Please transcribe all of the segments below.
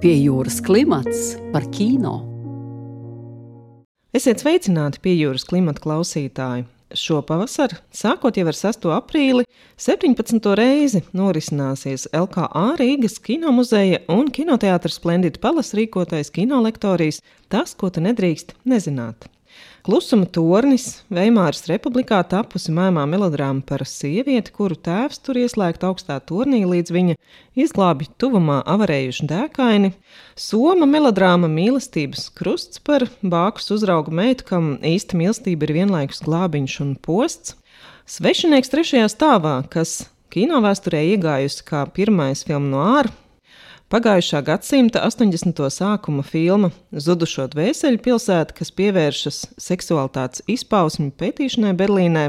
Pie jūras klimats par kino. Esiet sveicināti pie jūras klimata klausītāji! Šopavasar, sākot jau ar 6. aprīli, 17. reizi norisināsies LKA Rīgas kinomuzeja un kinoteātris Splendid Palas rīkotais kinolektorijas Tas, ko tu nedrīkst nezināt. Klusuma tornis Veimāras republikā tapusi mēmā melodrāma par sievieti, kuru tēvs tur ieslēgt augstā tornī, līdz viņa izglābi tuvumā avarējuši dēkaini. Soma melodrāma mīlestības krusts par bākus uzraugu meitu, kam īsta mīlestība ir vienlaikus glābiņš un posts. Svešinieks trešajā stāvā, kas kino vēsturē iegājusi kā pirmais filmu no ārā Pagājušā gadsimta 80. sākuma filma Zudušo dvēseli pilsēta, kas pievēršas seksualitātes izpausmi pētīšanai Berlīnē,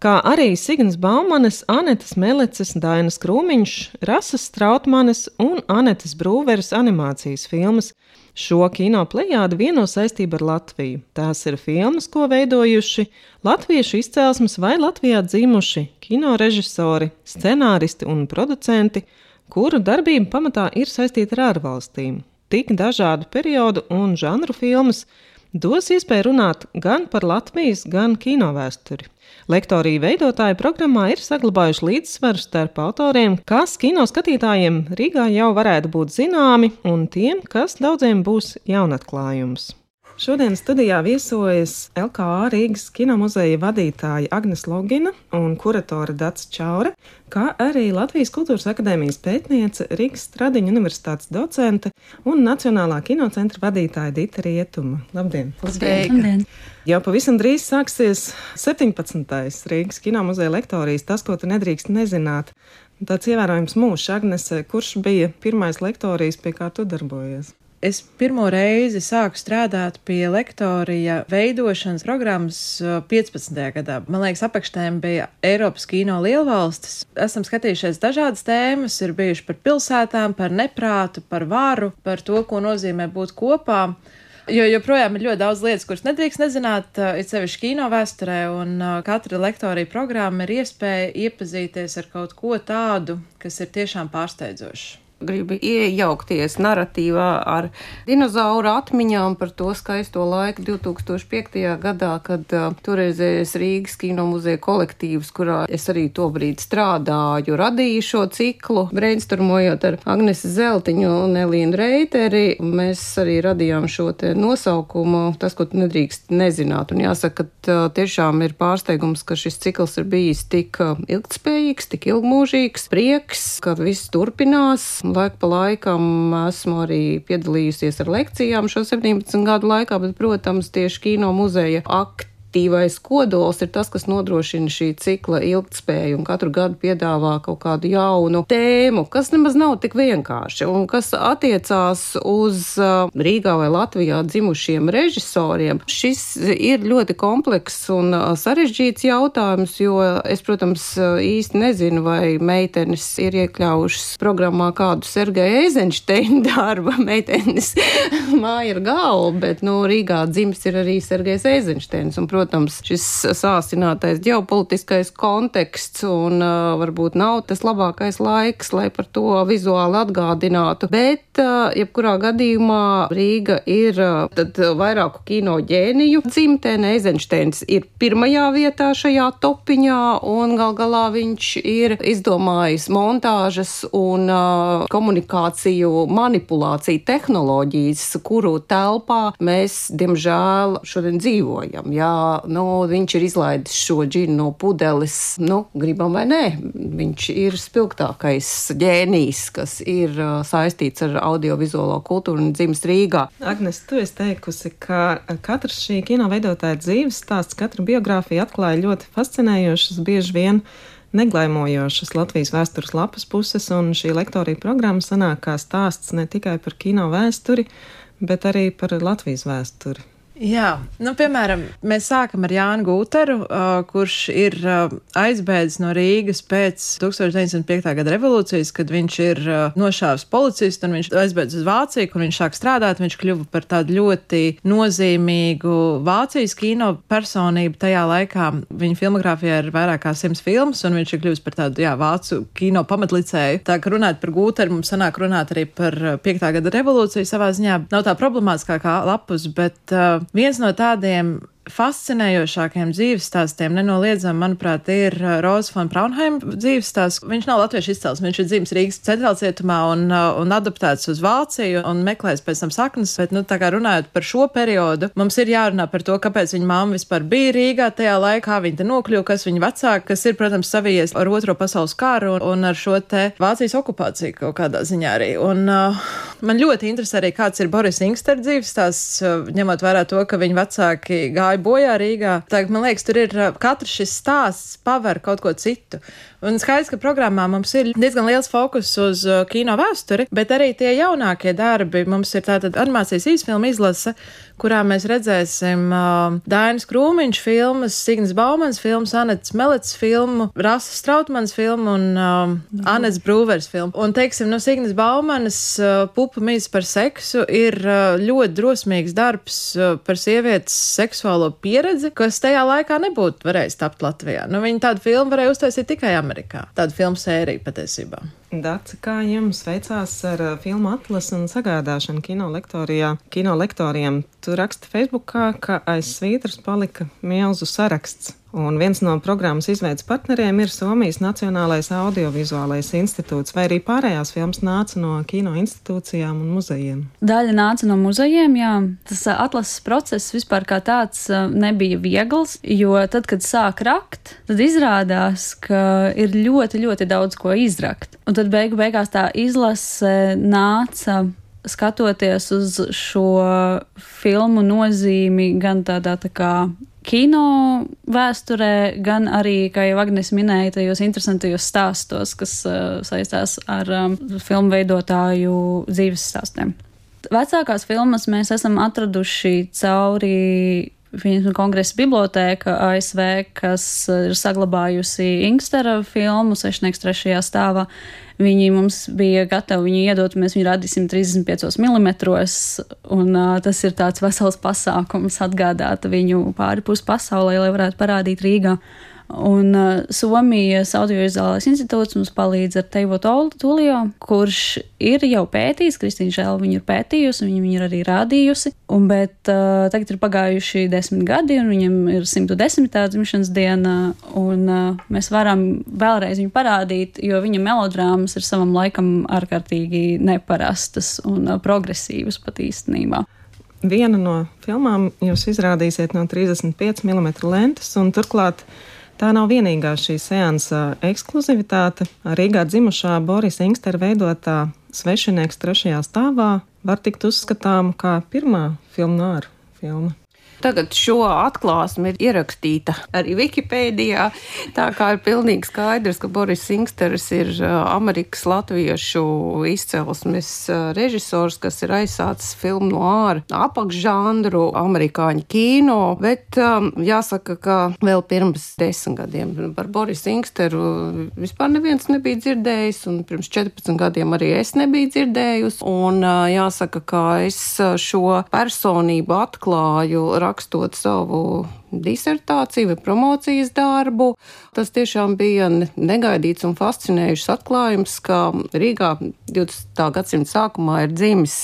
kā arī Signas Baumanes, Anetes Meleces, Dainas Krūmiņš, Rasas Strautmanes un Anetes Brūveres animācijas filmas. Šo kino plejādu vieno saistību ar Latviju. Tās ir filmas, ko veidojuši latviešu izcelsmes vai Latvijā dzimuši kino režisori, scenāristi un producenti – kuru darbība pamatā ir saistīta ar ārvalstīm. Tik dažādu periodu un žanru filmas dos iespēju runāt gan par Latvijas, gan kino vēsturi. Lektorija veidotāji programmā ir saglabājuši līdzsvaru starp autoriem, kas kino skatītājiem Rīgā jau varētu būt zināmi, un tiem, kas daudziem būs jaunatklājums. Šodien studijā viesojas LKA Rīgas kinomuzeja vadītāja Agnes Logina un kuratore Dats Čaure, kā arī Latvijas Kultūras akadēmijas pētniece, Rīgas Stradiņa universitātes docente un Nacionālā kinocentra vadītāja Dita Rietuma. Labdien! Labdien. Labdien. Jau pavisam drīz sāksies 17. Rīgas kinomuzeja lektorijas, tas, ko tu nedrīkst nezināt. Tāds ievērojams mūžs, Agnese, kurš bija pirmais lektorijas, pie kā tu darbojies? Es pirmo reizi sāku strādāt pie lektorija veidošanas programmas 15. Uh, gadā. Man liekas, apakštēm bija Eiropas kino lielvalstis. Esam skatījušies dažādas tēmas, ir bijuši par pilsētām, par neprātu, par varu, par to, ko nozīmē būt kopā. Jo joprojām ir ļoti daudz lietas, kuras nedrīkst nezināt, uh, ir sevišķi kino vēsturē, un uh, katra lektorija programma ir iespēja iepazīties ar kaut ko tādu, kas ir tiešām pārsteidzošs gribi iejaukties narratīvā ar dinozauru atmiņām par to skaisto laiku 2005. gadā, kad uh, toreizējais Rīgas kino muzeja kolektīvs, kurā es arī tobrīd strādāju, radīju šo ciklu, brainstormojot ar Agnesi Zeltiņu un Elīnu Reiteri. Mēs arī radījām šo te nosaukumu, tas, ko nedrīkst nezināt. Un jāsaka, ka uh, tiešām ir pārsteigums, ka šis cikls ir bijis tik uh, ilgtspējīgs, tik ilgmūžīgs, prieks, ka viss turpinās Laika pa laikam esmu arī piedalījusies ar lekcijām šo 17 gadu laikā, bet, protams, tieši kino muzeja akti aktīvais kodols ir tas, kas nodrošina šī cikla ilgtspēju un katru gadu piedāvā kaut kādu jaunu tēmu, kas nemaz nav tik vienkārši un kas attiecās uz Rīgā vai Latvijā dzimušiem režisoriem. Šis ir ļoti komplekss un sarežģīts jautājums, jo es, protams, īsti nezinu, vai meitenes ir iekļaujušas programmā kādu Sergeja Eizenšteina darba. Meitenes māja ir galva, bet, nu, Rīgā dzimis ir arī Sergejs Eizenšteins. Un, protams, protams, šis sāsinātais ģeopolitiskais konteksts un uh, varbūt nav tas labākais laiks, lai par to vizuāli atgādinātu. Bet, uh, jebkurā gadījumā, Rīga ir uh, tad vairāku kino ģēniju dzimtene. Eizensteins ir pirmajā vietā šajā topiņā un gal galā viņš ir izdomājis montāžas un uh, komunikāciju manipulāciju tehnoloģijas, kuru telpā mēs, diemžēl, šodien dzīvojam. Jā, nu, viņš ir izlaidis šo džinu no pudeles, nu, gribam vai nē. Viņš ir spilgtākais ģēnijs, kas ir uh, saistīts ar audiovizuālo kultūru un dzimis Rīgā. Agnes, tu esi teikusi, ka katrs šī kino veidotāja dzīves stāsts, katra biogrāfija atklāja ļoti fascinējošas, bieži vien neglaimojošas Latvijas vēstures lapas puses, un šī lektorija programma sanāk kā stāsts ne tikai par kino vēsturi, bet arī par Latvijas vēsturi. Jā, nu, piemēram, mēs sākam ar Jānu Gūteru, uh, kurš ir uh, aizbēdzis no Rīgas pēc 1905. gada revolūcijas, kad viņš ir uh, nošāvis policistu un viņš aizbēdz uz Vāciju, kur viņš sāk strādāt. Viņš kļuva par tādu ļoti nozīmīgu Vācijas kino personību tajā laikā. Viņa filmogrāfijā ir vairāk kā simts filmas, un viņš ir kļuvis par tādu, jā, vācu kino pamatlicēju. Tā kā runāt par Gūteru, mums sanāk runāt arī par 5. gada revolūciju savā ziņā. Nav tā problemātiskākā lapus, bet uh, Viens no tādiem fascinējošākajiem dzīves stāstiem, nenoliedzami, manuprāt, ir uh, Roza von Braunheim dzīves stāsts. Viņš nav latviešu izcelsmes, viņš ir dzimis Rīgas centrālcietumā un, uh, un adaptēts uz Vāciju un meklēs pēc tam saknes, bet, nu, tā kā runājot par šo periodu, mums ir jārunā par to, kāpēc viņa mamma vispār bija Rīgā tajā laikā, viņa te nokļuva, kas viņa vecāka, kas ir, protams, savijies ar otro pasaules karu un, un ar šo te Vācijas okupāciju kaut kādā ziņā arī. Un uh, man ļoti interesē arī, kāds ir Boris Inkster dzīves stāsts, uh, ņemot vērā to, ka viņa vecāki gāja bojā Rīgā. Tā, man liekas, tur ir katrs šis stāsts paver kaut ko citu. Un skaidrs, ka programmā mums ir diezgan liels fokus uz uh, kino vēsturi, bet arī tie jaunākie darbi. Mums ir tātad animācijas īsfilma izlase, kurā mēs redzēsim uh, Dainas Krūmiņš filmas, Signas Baumans filmas, Anets Melets filmu, Rasa Strautmans filmu un uh, Anets Brūvers filmu. Un, teiksim, no Signas Baumanas uh, pupa mīz par seksu ir uh, ļoti drosmīgs darbs uh, par sievietes seksuālo pieredzi, kas tajā laikā nebūtu varējis tapt Latvijā. Nu, viņa tādu filmu varēja uztaisīt tikai Amerikā. Amerikā. Tāda filmu sērija patiesībā. Dāca, kā jums veicās ar uh, filmu atlasu un sagādāšanu kino lektorijā? Kino lektoriem tu raksti Facebookā, ka aiz svītras palika milzu saraksts. Un viens no programmas izveidas partneriem ir Somijas Nacionālais audiovizuālais institūts, vai arī pārējās filmas nāca no kino institūcijām un muzejiem? Daļa nāca no muzejiem, jā. Tas atlases process vispār kā tāds nebija viegls, jo tad, kad sāk rakt, tad izrādās, ka ir ļoti, ļoti daudz ko izrakt. Un tad beigu beigās tā izlase nāca skatoties uz šo filmu nozīmi gan tādā tā kā kino vēsturē, gan arī, kā jau Agnēs minēja, tajos interesantajos stāstos, kas uh, saistās ar um, filmu veidotāju dzīves stāstiem. Vecākās filmas mēs esam atraduši cauri Viņas kongresa bibliotēka ASV, kas ir saglabājusi Inkstera filmu Sešnieks trešajā stāvā. Viņi mums bija gatavi viņu iedot, mēs viņu radīsim 35 mm, un uh, tas ir tāds vesels pasākums atgādāt viņu pāri pus pasaulē, lai varētu parādīt Rīgā. Un uh, Somijas audiovizuālais institūts mums palīdz ar Teivo Tulio, kurš ir jau pētījis, Kristīna Žēl viņu ir pētījusi, viņa viņu ir arī rādījusi, un, bet uh, tagad ir pagājuši desmit gadi, un viņam ir 110. dzimšanas diena, un uh, mēs varam vēlreiz viņu parādīt, jo viņa melodrāmas ir savam laikam ārkārtīgi neparastas un uh, progresīvas pat īstenībā. Viena no filmām jūs izrādīsiet no 35 mm lentes, un turklāt Tā nav vienīgā šī seansa ekskluzivitāte. Rīgā dzimušā Borisa Inkstera veidotā svešinieks trešajā stāvā var tikt uzskatām kā pirmā filma nāra filma. Tagad šo atklāsmi ir ierakstīta arī Wikipēdijā. Tā kā ir pilnīgi skaidrs, ka Boris Singsters ir Amerikas latviešu izcelsmes režisors, kas ir aizsācis filmu no āra apakšžanru, amerikāņu kino, bet um, jāsaka, ka vēl pirms desmit gadiem par Boris Singsteru vispār neviens nebija dzirdējis, un pirms 14 gadiem arī es nebiju dzirdējusi, un uh, jāsaka, ka es šo personību atklāju rakstot savu disertāciju vai promocijas darbu. Tas tiešām bija negaidīts un fascinējušs atklājums, ka Rīgā 20. gadsimta sākumā ir dzimis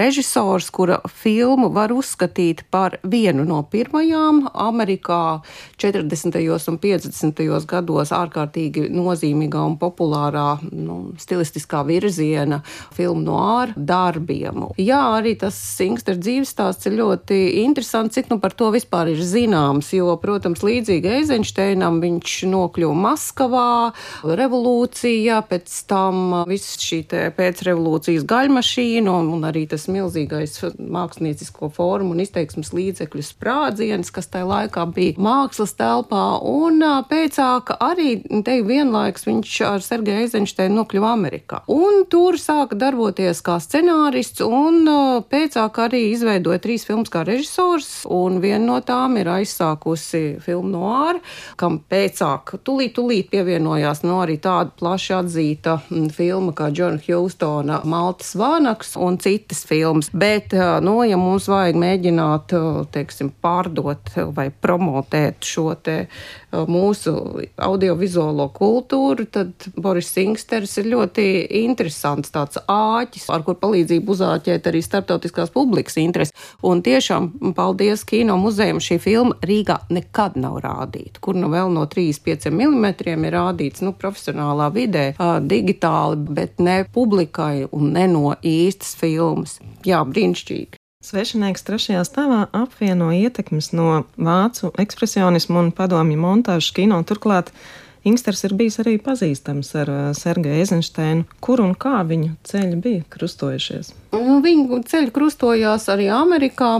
režisors, kura filmu var uzskatīt par vienu no pirmajām Amerikā 40. un 50. gados ārkārtīgi nozīmīgā un populārā nu, stilistiskā virziena filmu no āra darbiem. Jā, arī tas Singster dzīves stāsts ir ļoti interesants, cik nu par to vispār ir zināms zināms, jo, protams, līdzīgi Eizenšteinam viņš nokļuva Maskavā, revolūcija, pēc tam viss šī pēcrevolūcijas gaļmašīna un, un arī tas milzīgais māksliniecisko formu un izteiksmes līdzekļu sprādziens, kas tajā laikā bija mākslas telpā, un pēcāk arī te vienlaiks viņš ar Sergeju Eizenšteinu nokļuva Amerikā. Un tur sāka darboties kā scenārists, un pēcāk arī izveidoja trīs filmas kā režisors, un viena no tām ir aizsākusi filmu Noāra, kam pēcāk tulīt, tulīt pievienojās no arī tāda plaši atzīta filma kā Džona Hjūstona Maltas Vānaks un citas filmas. Bet, nu, ja mums vajag mēģināt, teiksim, pārdot vai promotēt šo te mūsu audiovizuālo kultūru, tad Boris Singsters ir ļoti interesants tāds āķis, ar kur palīdzību uzāķēt arī starptautiskās publikas interesi. Un tiešām, paldies kino muzejam, šī filma Rīgā nekad nav rādīta, kur nu vēl no 35 mm ir rādīts, nu, profesionālā vidē, digitāli, bet ne publikai un ne no īstas filmas. Jā, brīnišķīgi. Svešinieks trešajā stāvā apvieno ietekmes no vācu ekspresionismu un padomju montāžu kino. Turklāt Ingsters ir bijis arī pazīstams ar Sergeju Eizensteinu. Kur un kā viņu ceļi bija krustojušies? Nu, Viņa ceļi krustojās arī Amerikā,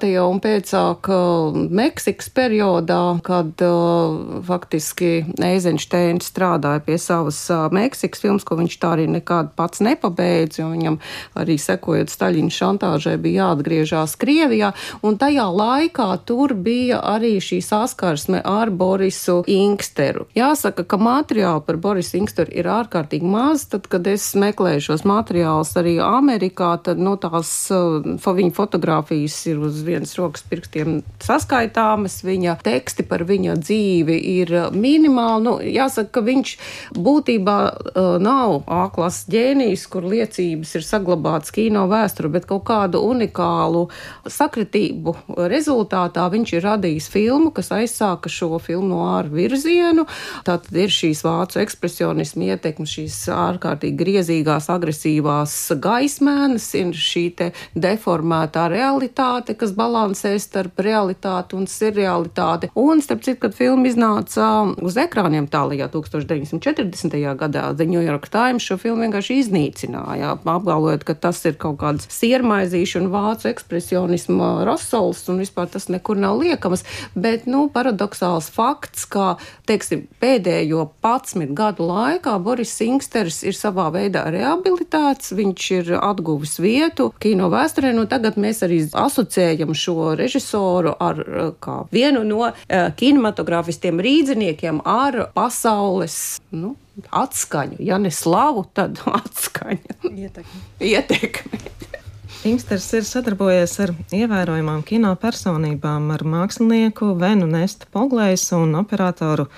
tajā un pēcāk Meksikas periodā, kad faktiski Eizensteins strādāja pie savas Meksikas filmas, ko viņš tā arī nekad pats nepabeidz, jo viņam arī sekojot Staļina šantāžai bija jāatgriežās Krievijā, un tajā laikā tur bija arī šī saskarsme ar Borisu Inksteru. Jāsaka, ka materiāli par Borisu Inksteru ir ārkārtīgi maz, tad, kad es meklēju šos materiālus arī Amerikā, tad no nu, tās uh, viņa fotografijas ir uz vienas rokas pirkstiem saskaitāmas, viņa teksti par viņa dzīvi ir uh, minimāli. Nu, jāsaka, ka viņš būtībā uh, nav A-klases ģēnijs, kur liecības ir saglabātas kino vēsturē, bet kaut kādu unikālu sakritību rezultātā viņš ir radījis filmu, kas aizsāka šo filmu no ārā virzienu. Tātad ir šīs vācu ekspresionismu ietekmes, šīs ārkārtīgi griezīgās, agresīvās gaismēnas, ir šī deformētā realitāte, kas balansē starp realitāti un serialitāti. Un, starp citu, kad filma iznāca uz ekrāniem tālajā 1940. gadā, The New York Times šo filmu vienkārši iznīcināja, apgalvojot, ka tas ir kaut kāds siermaizīšu un vācu ekspresionisma rosols un vispār tas nekur nav liekams. Bet, nu, paradoxāls fakts, ka, teiksim, pēdējo 11 gadu laikā Boris Singsters ir savā veidā rehabilitēts, viņš ir atguvis vietu kino vēsturē. Nu, tagad mēs arī asociējam šo režisoru ar vienu no uh, kinematogrāfistiem rīdziniekiem ar pasaules. Nu, Atskaņu, ja ne slavu, tad atskaņu. Ietekmi. Ietekmi. Ingsters ir sadarbojies ar ievērojamām kino personībām, ar mākslinieku Venu Nestu Poglējs un operatoru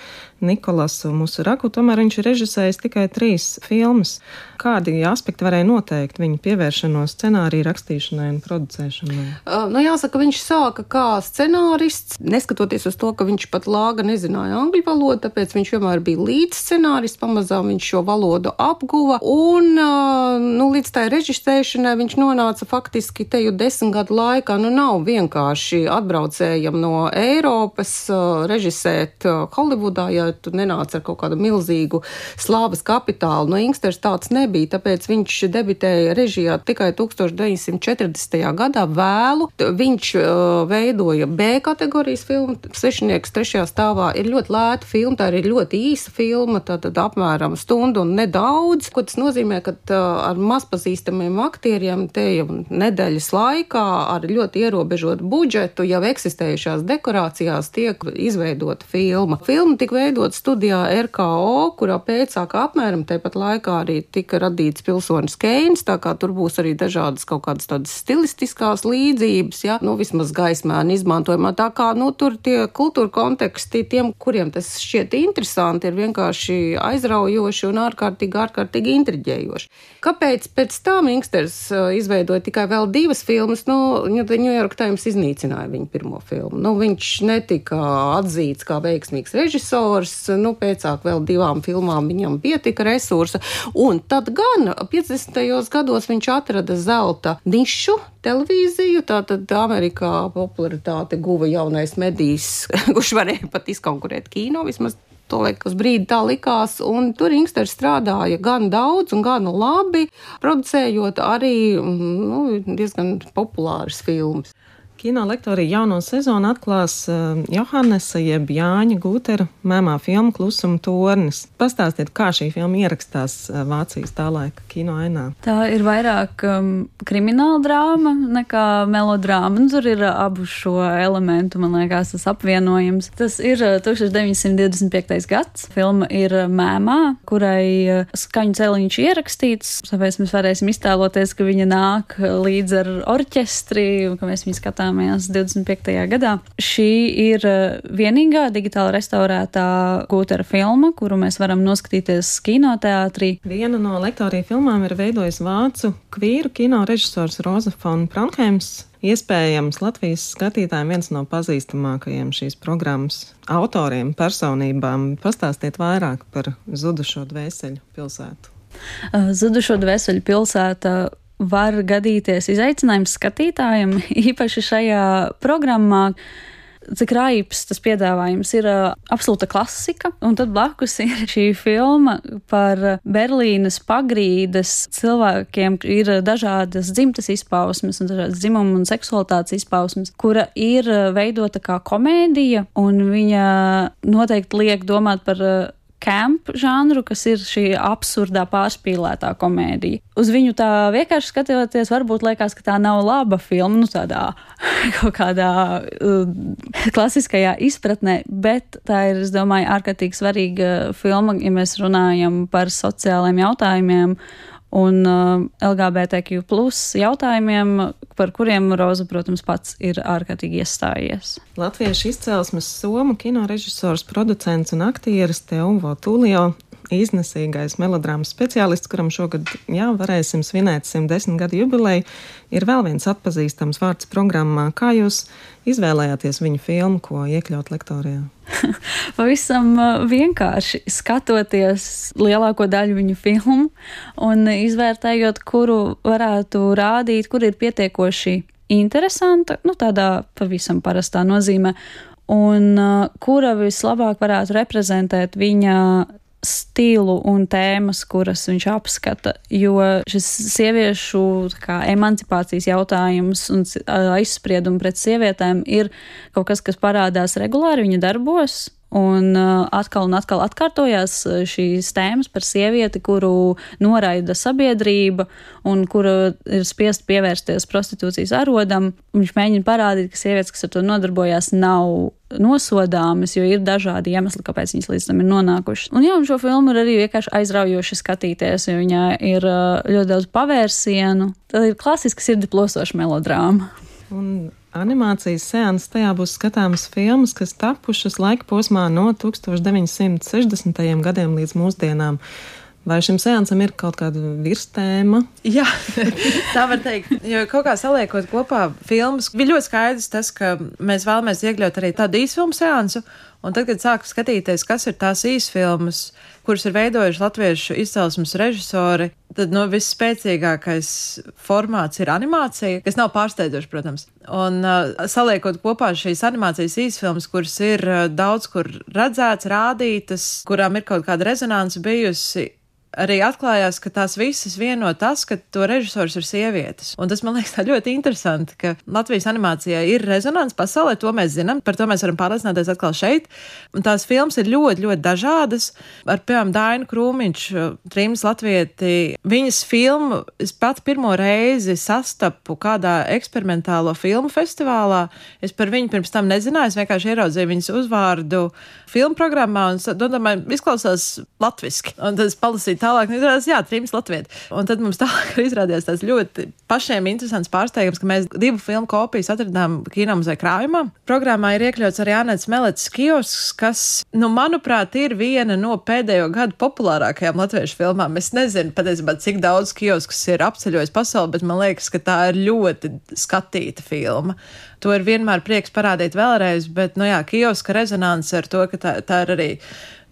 Nikolasu Musuraku, tomēr viņš ir režisējis tikai trīs filmas. Kādi aspekti varēja noteikt viņa pievēršanos scenāriju rakstīšanai un producēšanai? Uh, nu, jāsaka, viņš sāka kā scenārists, neskatoties uz to, ka viņš pat lāga nezināja angļu valodu, tāpēc viņš vienmēr bija līdz scenārists, pamazām viņš šo valodu apguva, un uh, nu, līdz tai režisēšanai viņš nonāca faktiski te jau desmit gadu laikā. Nu, nav vienkārši atbraucējam no Eiropas uh, režisēt Holivudā, ja tu nenāc ar kaut kādu milzīgu slāvas kapitālu. No Inksters tāds nebija, tāpēc viņš debitēja režijā tikai 1940. gadā vēlu. Viņš uh, veidoja B kategorijas filmu, Svešinieks trešajā stāvā ir ļoti lēta filma, tā ir ļoti īsa filma, tātad apmēram stundu un nedaudz. Ko tas nozīmē, ka uh, ar mazpazīstamiem aktieriem te jau nedēļas laikā ar ļoti ierobežotu budžetu jau eksistējušās dekorācijās tiek izveidota filma. Filma tika veidota veidot studijā RKO, kurā pēcāk apmēram tepat laikā arī tika radīts pilsonis Keins, tā kā tur būs arī dažādas kaut kādas tādas stilistiskās līdzības, ja, nu vismaz gaismēni izmantojumā. Tā kā, nu, tur tie kultūra konteksti tiem, kuriem tas šķiet interesanti, ir vienkārši aizraujoši un ārkārtīgi, ārkārtīgi intriģējoši. Kāpēc pēc tam Inksters uh, izveidoja tikai vēl divas filmas? Nu, New York Times iznīcināja viņa pirmo filmu. Nu, viņš netika atzīts kā veiksmīgs režisors, nu, pēcāk vēl divām filmām viņam pietika resursa, un tad gan 50. gados viņš atrada zelta nišu televīziju, tātad Amerikā popularitāte guva jaunais medijs, kurš varēja pat izkonkurēt kino, vismaz Tolaik uz brīdi tā likās, un tur Inksters strādāja gan daudz un gan labi, producējot arī nu, diezgan populāras filmas. Kino lektorija jauno sezonu atklās uh, Johannesa jeb Jāņa Gūtera mēmā filmu Klusuma tornis. Pastāstiet, kā šī filma ierakstās uh, Vācijas tā laika kino ainā. Tā ir vairāk um, krimināla drāma nekā melodrāma. Nu, tur ir uh, abu šo elementu, man liekas, tas apvienojums. Tas ir uh, 1925. gads. Filma ir mēmā, kurai skaņu celiņš ierakstīts, tāpēc mēs varēsim iztēloties, ka viņa nāk līdz ar orķestri, ka mēs viņu skatām skatāmies 25. gadā. Šī ir eh, vienīgā digitāli restaurētā Gūtera filma, kuru mēs varam noskatīties kinoteātrī. Viena no lektorija filmām ir veidojis vācu kvīru kino režisors Roza Fon Pronheims. Iespējams, Latvijas skatītājiem viens no pazīstamākajiem šīs programmas autoriem, personībām. Pastāstiet vairāk par zudušo dvēseli pilsētu. Eh, zudušo dvēseli pilsēta var gadīties izaicinājums skatītājiem, īpaši šajā programmā. Cik raibs tas piedāvājums ir uh, absolūta klasika, un tad blakus ir šī filma par Berlīnas pagrīdes cilvēkiem, ir dažādas dzimtas izpausmes un dažādas dzimuma un seksualitātes izpausmes, kura ir veidota kā komēdija, un viņa noteikti liek domāt par uh, camp žanru, kas ir šī absurdā pārspīlētā komēdija. Uz viņu tā vienkārši skatoties, varbūt liekas, ka tā nav laba filma, nu tādā kaut kādā uh, klasiskajā izpratnē, bet tā ir, es domāju, ārkārtīgi svarīga filma, ja mēs runājam par sociālajiem jautājumiem un uh, LGBTQ plus jautājumiem, par kuriem Roza, protams, pats ir ārkārtīgi iestājies. Latviešu izcelsmes somu kino režisors, producents un aktieris Teuvo Tulio iznesīgais melodrāmas speciālists, kuram šogad jā, varēsim svinēt 110 gadu jubileju, ir vēl viens atpazīstams vārds programmā. Kā jūs izvēlējāties viņa filmu, ko iekļaut lektorijā? Pavisam uh, vienkārši skatoties lielāko daļu viņa filmu un izvērtējot, kuru varētu rādīt, kur ir pietiekoši interesanta, nu tādā pavisam parastā nozīmē, un uh, kura vislabāk varētu reprezentēt viņa stilu un tēmas, kuras viņš apskata. Jo šis sieviešu kā, emancipācijas jautājums un aizspriedumi pret sievietēm ir kaut kas, kas parādās regulāri viņa darbos. Un uh, atkal un atkal atkārtojās šīs tēmas par sievieti, kuru noraida sabiedrība un kura ir spiest pievērsties prostitūcijas arodam. Viņš mēģina parādīt, ka sievietes, kas ar to nodarbojās, nav nosodāmas, jo ir dažādi iemesli, kāpēc viņas līdz tam ir nonākušas. Un jā, un šo filmu ir arī vienkārši aizraujoši skatīties, jo viņā ir ļoti daudz pavērsienu. Tā ir klasiska sirdi plosoša melodrāma. Un animācijas seanss tajā būs skatāmas filmas, kas tapušas laika posmā no 1960. gadiem līdz mūsdienām. Vai šim seansam ir kaut kāda virstēma? Jā, tā var teikt. Jo kaut kā saliekot kopā filmas, bija ļoti skaidrs tas, ka mēs vēlamies iekļaut arī tādu īsfilmu seansu. Un tad, kad sāku skatīties, kas ir tās īsfilmas, kuras ir veidojuši latviešu izcelsmes režisori, tad nu, visspēcīgākais formāts ir animācija, kas nav pārsteidzoši, protams. Un uh, saliekot kopā šīs animācijas īsfilmas, kuras ir uh, daudz kur redzētas, rādītas, kurām ir kaut kāda rezonance bijusi, arī atklājās, ka tās visas vieno tas, ka to režisors ir sievietes. Un tas man liekas ļoti interesanti, ka Latvijas animācijā ir rezonance pasaulē, to mēs zinām, par to mēs varam pārliecināties atkal šeit. Un tās filmas ir ļoti, ļoti dažādas. Ar, piemēram, Dainu Krūmiņš, Trīms Latvieti, viņas filmu es pat pirmo reizi sastapu kādā eksperimentālo filmu festivālā. Es par viņu pirms tam nezināju, es vienkārši ieraudzīju viņas uzvārdu filmu programmā un domāju, izklausās latviski. Un tas palasīt tālāk nu, izrādījās, jā, trims Latvijas. Un tad mums tālāk izrādījās tas ļoti pašiem interesants pārsteigums, ka mēs divu filmu kopijas atradām kinomuzē krājumā. Programmā ir iekļauts arī Anētas Melets kiosks, kas, nu, manuprāt, ir viena no pēdējo gadu populārākajām latviešu filmām. Es nezinu patiesībā, cik daudz kiosks ir apceļojis pasauli, bet man liekas, ka tā ir ļoti skatīta filma. To ir vienmēr prieks parādīt vēlreiz, bet, nu jā, kioska rezonance ar to, ka tā, tā ir arī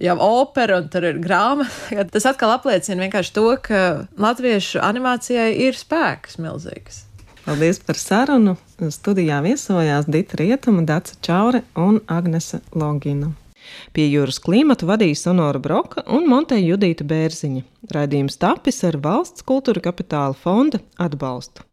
jau opera un tur ir grāmata. Tas atkal apliecina vienkārši to, ka latviešu animācijai ir spēks milzīgs. Paldies par sarunu. Studijā viesojās Dita Rietuma, Daca Čaure un Agnese Logina. Pie jūras klimata vadīja Sonora Broka un Monteja Judīta Bērziņa. Raidījums tapis ar valsts kultūra kapitāla fonda atbalstu.